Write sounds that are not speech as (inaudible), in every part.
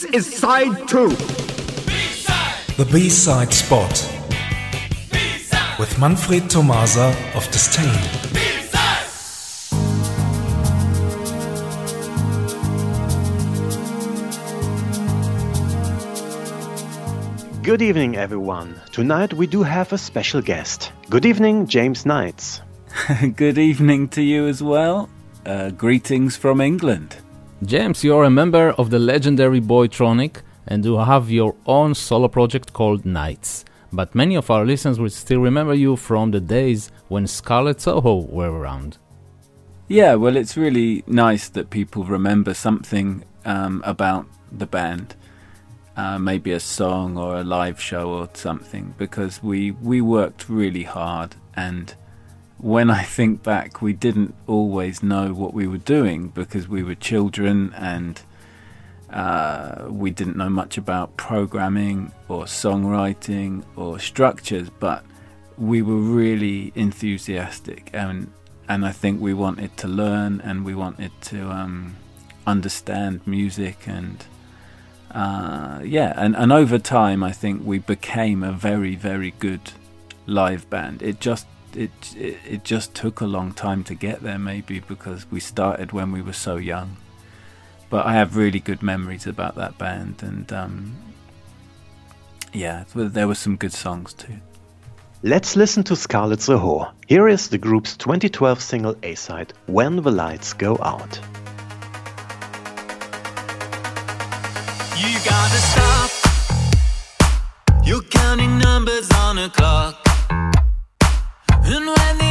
This is side two. B-side. The B-side spot. B-side. With Manfred Tomasa of Disdain. Good evening, everyone. Tonight we do have a special guest. Good evening, James Knights. (laughs) Good evening to you as well. Uh, greetings from England. James, you're a member of the legendary Boytronic and you have your own solo project called Knights. But many of our listeners will still remember you from the days when Scarlet Soho were around. Yeah, well, it's really nice that people remember something um, about the band. Uh, maybe a song or a live show or something, because we, we worked really hard and when I think back, we didn't always know what we were doing because we were children and uh, we didn't know much about programming or songwriting or structures, but we were really enthusiastic and and I think we wanted to learn and we wanted to um, understand music and uh, yeah, and, and over time I think we became a very very good live band. It just it, it, it just took a long time to get there, maybe because we started when we were so young. But I have really good memories about that band, and um, yeah, there were some good songs too. Let's listen to Scarlet Soho. Here is the group's 2012 single A side, When the Lights Go Out. You gotta stop. You're counting numbers on a clock. And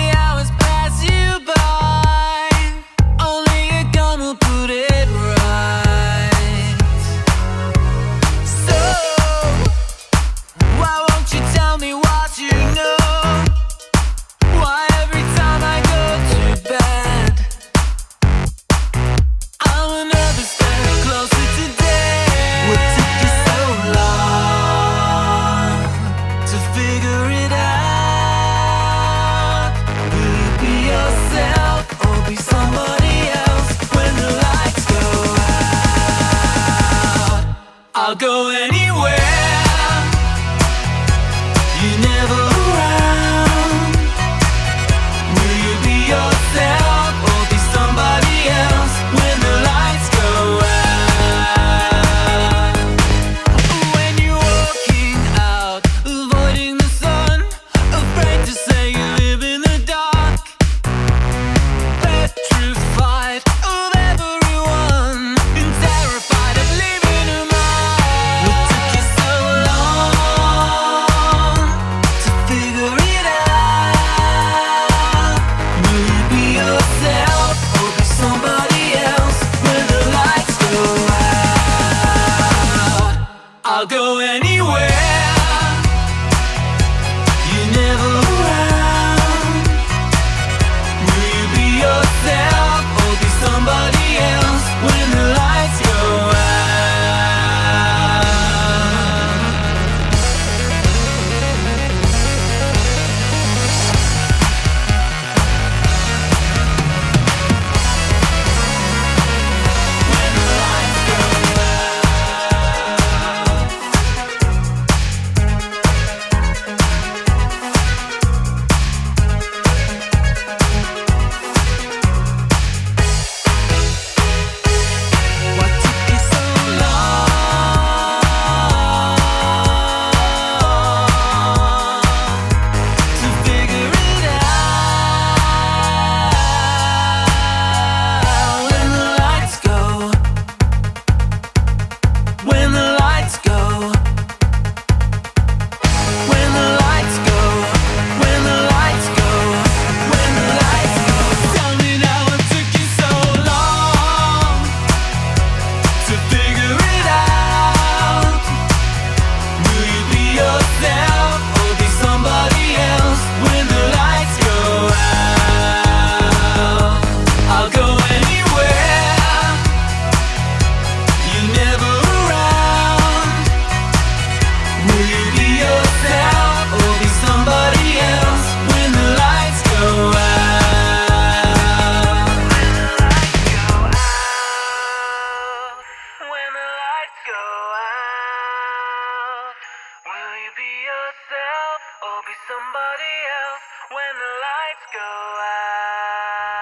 somebody else when the lights go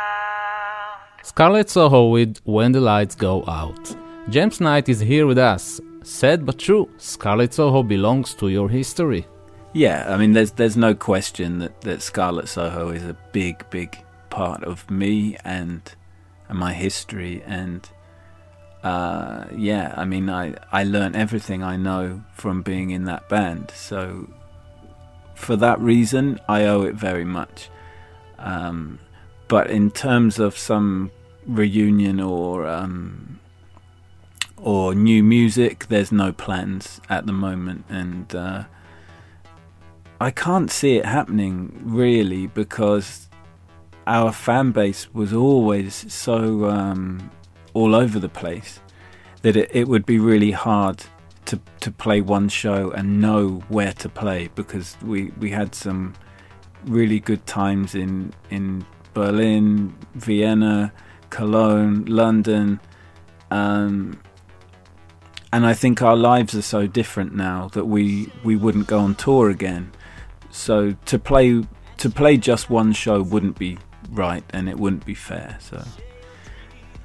out. Scarlet Soho with When the Lights Go Out. James Knight is here with us. Sad but true, Scarlet Soho belongs to your history. Yeah, I mean, there's there's no question that that Scarlet Soho is a big, big part of me and, and my history, and uh, yeah, I mean, I I learned everything I know from being in that band. So for that reason, I owe it very much. Um, but in terms of some reunion or um, or new music, there's no plans at the moment, and uh, I can't see it happening really because our fan base was always so um, all over the place that it, it would be really hard to to play one show and know where to play because we we had some really good times in in Berlin, Vienna, Cologne, London, um, and I think our lives are so different now that we we wouldn't go on tour again. So to play to play just one show wouldn't be right and it wouldn't be fair. So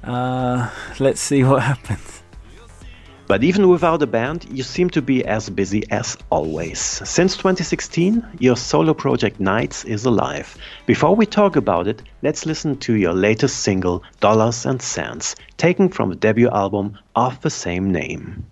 uh, let's see what (laughs) happens. But even without a band, you seem to be as busy as always. Since 2016, your solo project Knights is alive. Before we talk about it, let's listen to your latest single, Dollars and Cents, taken from the debut album of the same name.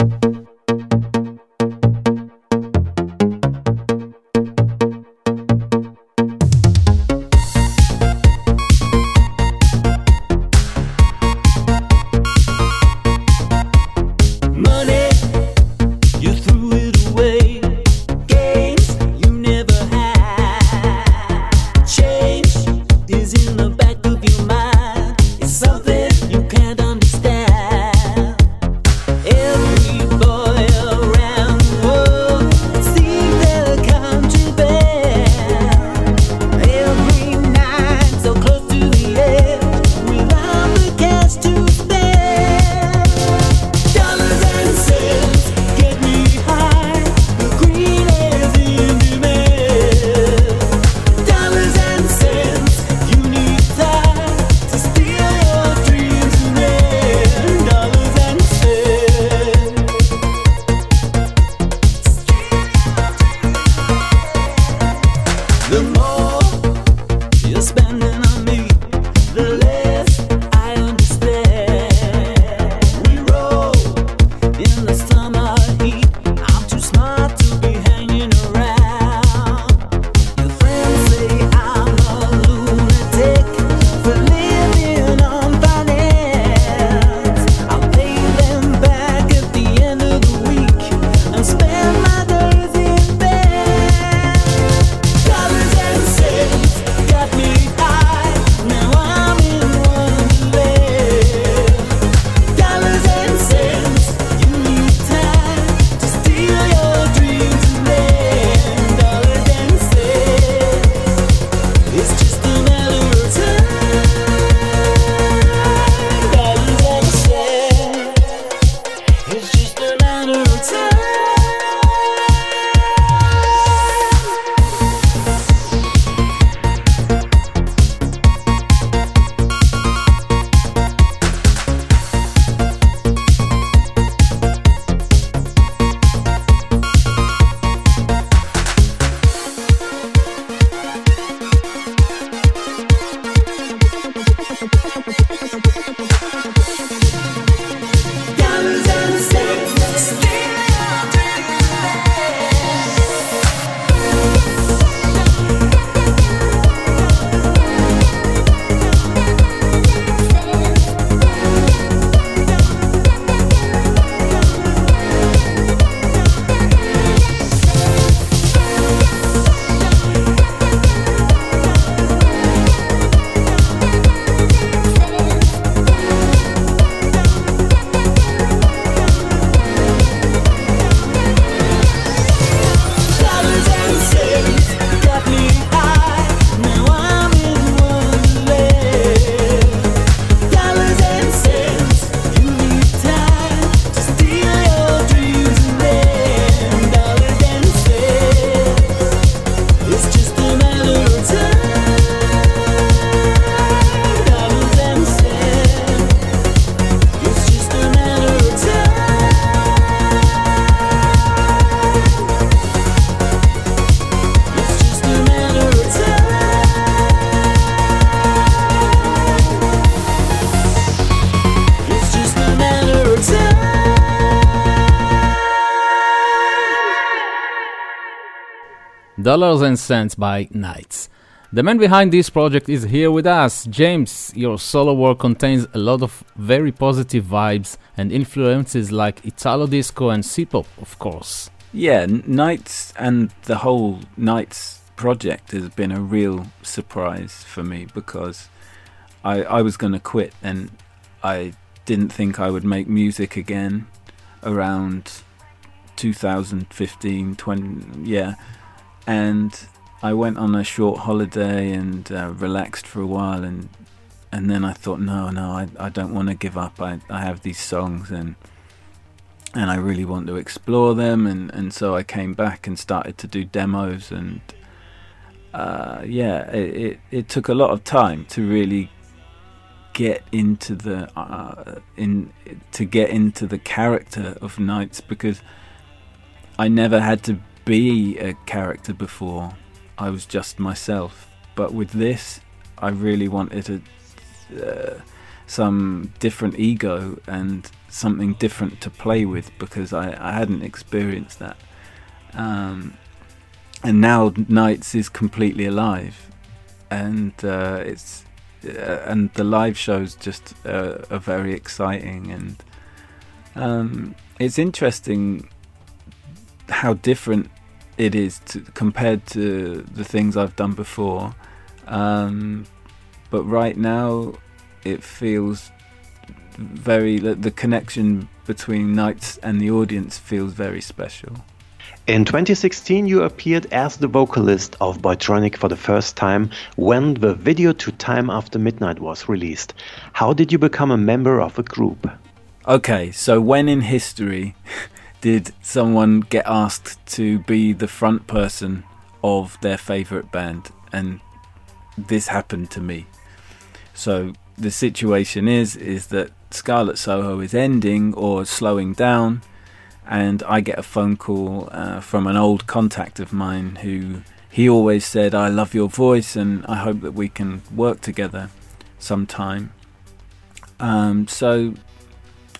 Dollars and Cents by Knights. The man behind this project is here with us. James, your solo work contains a lot of very positive vibes and influences like Italo disco and C-pop, of course. Yeah, Knights and the whole Knights project has been a real surprise for me because I, I was going to quit and I didn't think I would make music again around 2015 20 yeah and I went on a short holiday and uh, relaxed for a while and and then I thought no no I, I don't want to give up. I, I have these songs and and I really want to explore them. And, and so I came back and started to do demos and uh, yeah it, it, it took a lot of time to really get into the uh, in to get into the character of Knights because I never had to be a character before. I was just myself. But with this, I really wanted a, uh, some different ego and something different to play with because I, I hadn't experienced that. Um, and now Knights is completely alive, and uh, it's uh, and the live shows just uh, are very exciting and um, it's interesting how different it is to, compared to the things I've done before. Um, but right now, it feels very the connection between Knights and the audience feels very special. In 2016, you appeared as the vocalist of Boytronic for the first time when the video to Time After Midnight was released. How did you become a member of a group? Okay, so when in history (laughs) did someone get asked to be the front person of their favorite band? And this happened to me. So the situation is is that Scarlet Soho is ending or slowing down and I get a phone call uh, from an old contact of mine who he always said, I love your voice and I hope that we can work together sometime. Um, so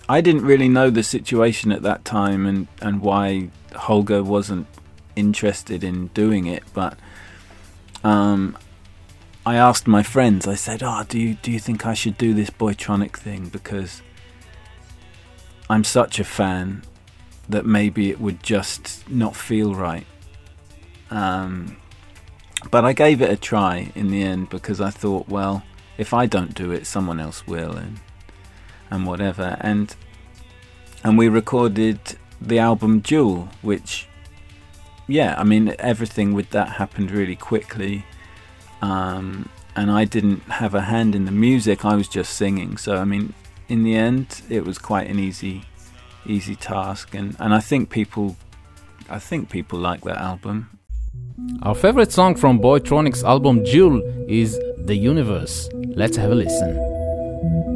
I didn't really know the situation at that time and, and why Holger wasn't interested in doing it, but um, I asked my friends, I said, Oh, do you, do you think I should do this Boytronic thing? Because I'm such a fan that maybe it would just not feel right. Um, but I gave it a try in the end because I thought, well, if I don't do it, someone else will, and and whatever. And and we recorded the album Jewel, which, yeah, I mean, everything with that happened really quickly. Um, and I didn't have a hand in the music; I was just singing. So, I mean, in the end, it was quite an easy easy task, and and I think people, I think people like that album. Our favorite song from Boytronic's album Jewel is The Universe. Let's have a listen.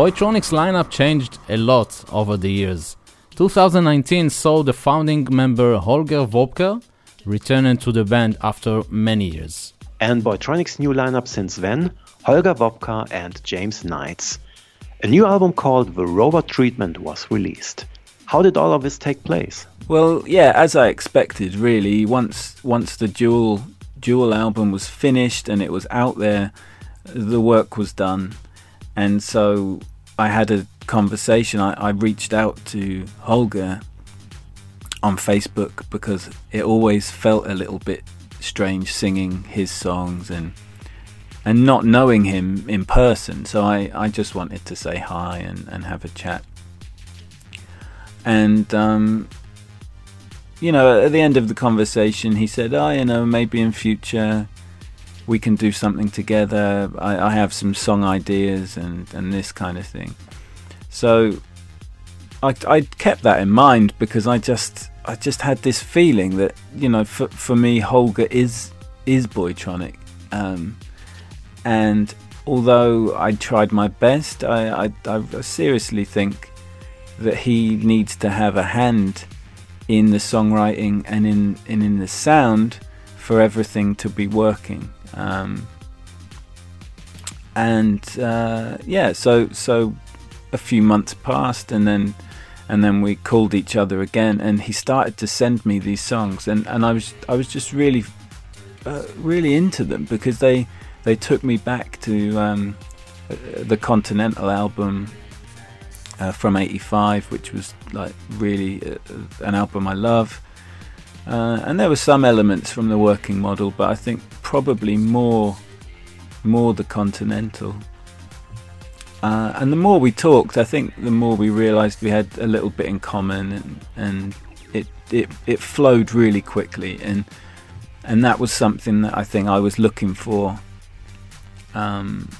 Boytronic's lineup changed a lot over the years. 2019 saw the founding member Holger Wobker returning to the band after many years. And Boytronic's new lineup since then Holger Wobker and James Knights. A new album called The Robot Treatment was released. How did all of this take place? Well, yeah, as I expected, really. Once once the Jewel Jewel album was finished and it was out there, the work was done, and so I had a conversation. I, I reached out to Holger on Facebook because it always felt a little bit strange singing his songs and and not knowing him in person. So I, I just wanted to say hi and, and have a chat. And, um, you know, at the end of the conversation, he said, Oh, you know, maybe in future we can do something together. I, I have some song ideas and, and this kind of thing. So I, I kept that in mind because I just I just had this feeling that you know for for me Holger is is Boytronic, um, and although I tried my best, I, I, I seriously think that he needs to have a hand in the songwriting and in and in the sound for everything to be working. Um, and uh, yeah, so so a few months passed, and then and then we called each other again, and he started to send me these songs, and, and I was I was just really uh, really into them because they they took me back to um, the Continental album uh, from '85, which was like really uh, an album I love. Uh, and there were some elements from the working model, but I think probably more more the Continental. Uh, and the more we talked, I think the more we realised we had a little bit in common, and, and it, it it flowed really quickly, and and that was something that I think I was looking for. Um,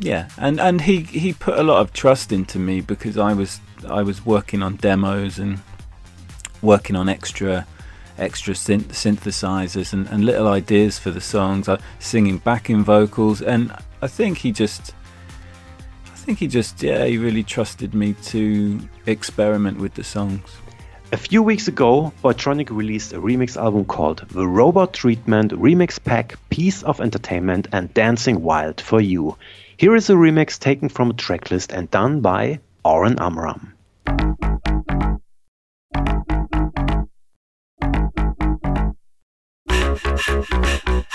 yeah, and, and he, he put a lot of trust into me because I was I was working on demos and working on extra extra synth- synthesizers and, and little ideas for the songs. I singing backing vocals, and I think he just I think he just, yeah, he really trusted me to experiment with the songs. A few weeks ago, Boytronic released a remix album called The Robot Treatment Remix Pack Piece of Entertainment and Dancing Wild for You. Here is a remix taken from a tracklist and done by Oren Amram. Thank you.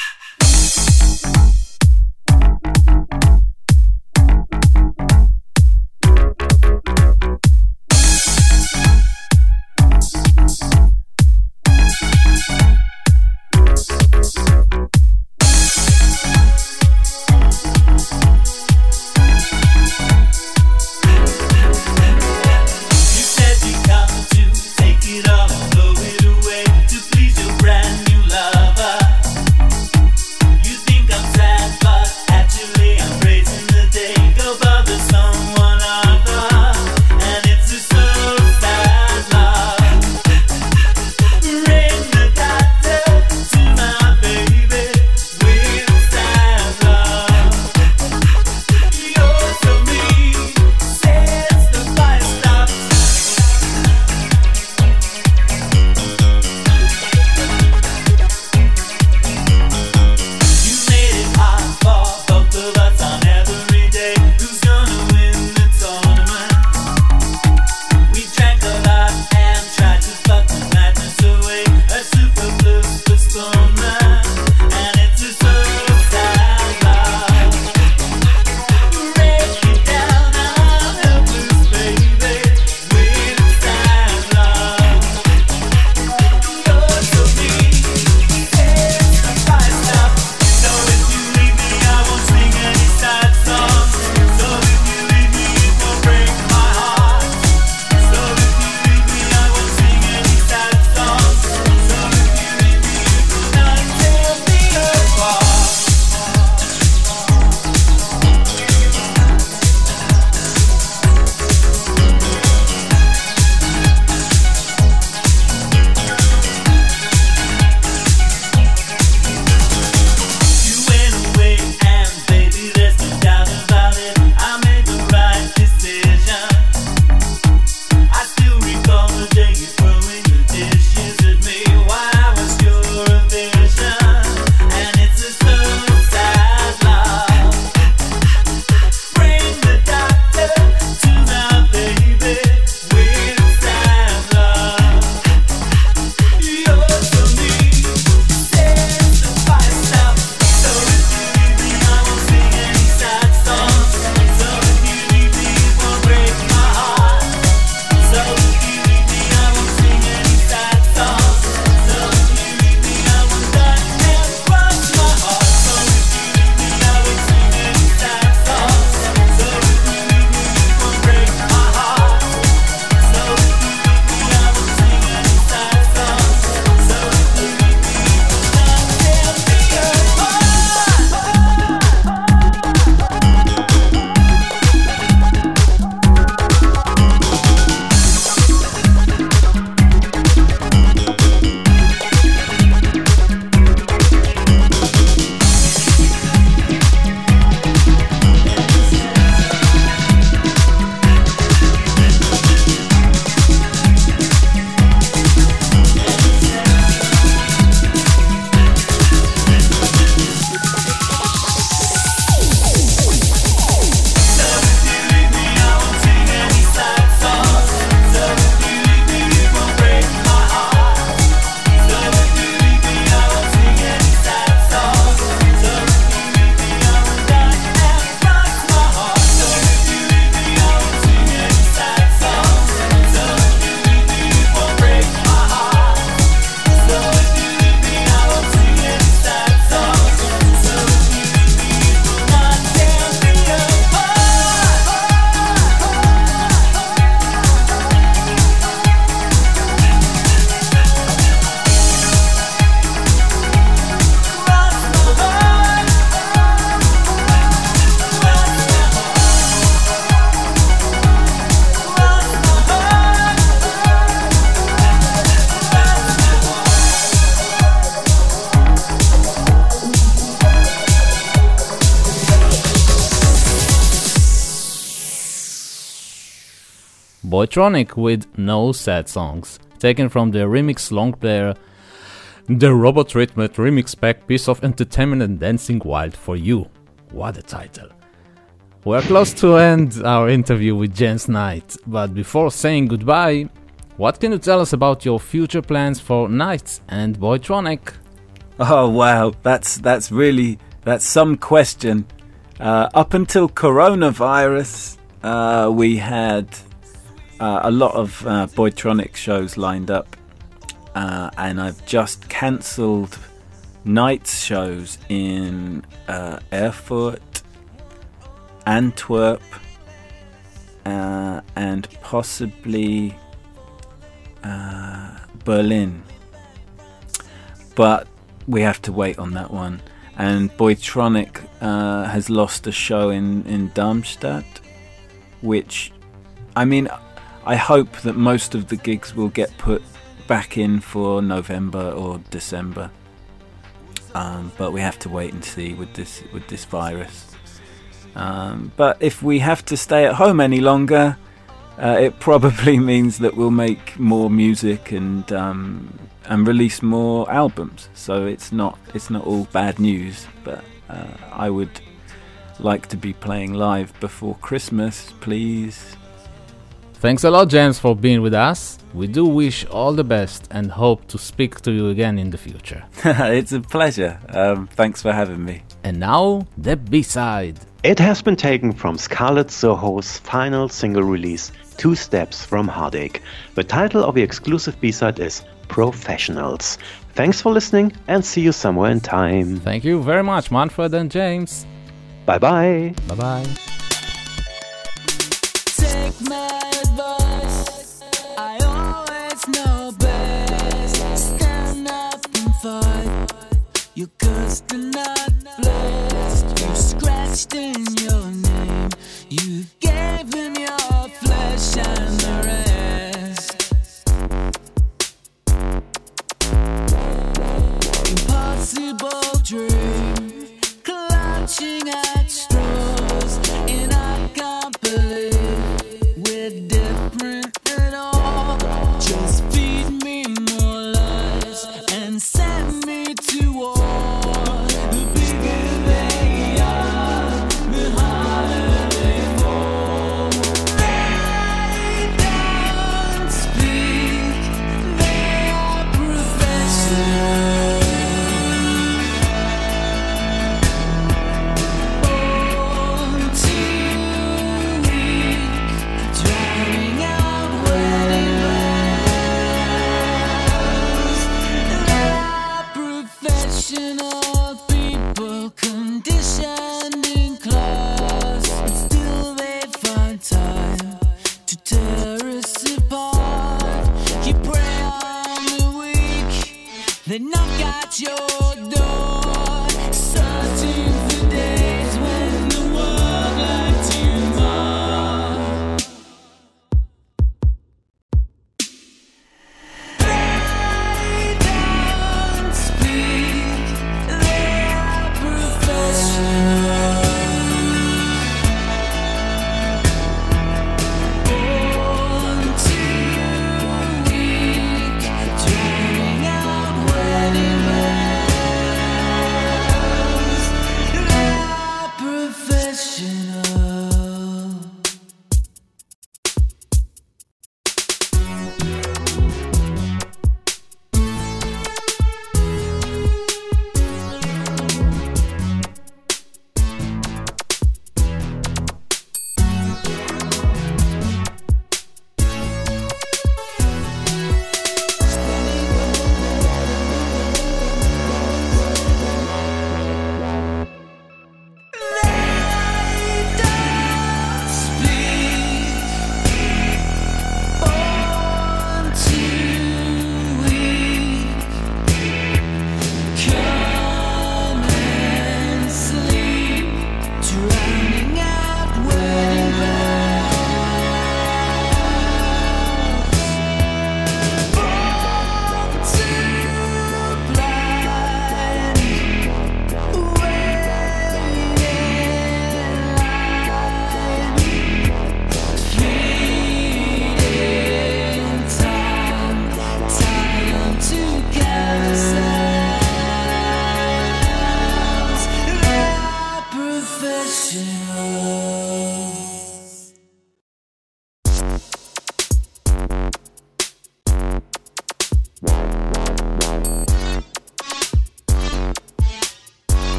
Boytronic with No Sad Songs, taken from the remix long player The Robot Rhythm Remix Pack Piece of Entertainment and Dancing Wild for You. What a title! We're close to end our interview with James Knight, but before saying goodbye, what can you tell us about your future plans for Knights and Boytronic? Oh wow, that's that's really that's some question. Uh, up until coronavirus, uh, we had uh, a lot of uh, Boytronic shows lined up, uh, and I've just cancelled Knights shows in uh, Erfurt, Antwerp, uh, and possibly uh, Berlin. But we have to wait on that one. And Boytronic has lost a show in, in Darmstadt, which, I mean, I hope that most of the gigs will get put back in for November or December. Um, but we have to wait and see with this with this virus. Um, but if we have to stay at home any longer, uh, it (laughs) probably means that we'll make more music and um, and release more albums. So it's not it's not all bad news. But uh, I would like to be playing live before Christmas, please. Thanks a lot, James, for being with us. We do wish all the best and hope to speak to you again in the future. (laughs) it's a pleasure. Um, thanks for having me. And now, the B side. It has been taken from Scarlet Soho's final single release, Two Steps from Heartache. The title of the exclusive B-side is Professionals. Thanks for listening and see you somewhere in time. Thank you very much, Manfred and James. Bye bye. Bye bye. Cursed and not blessed. You scratched in your name. You gave him your flesh and the rest. Impossible dream,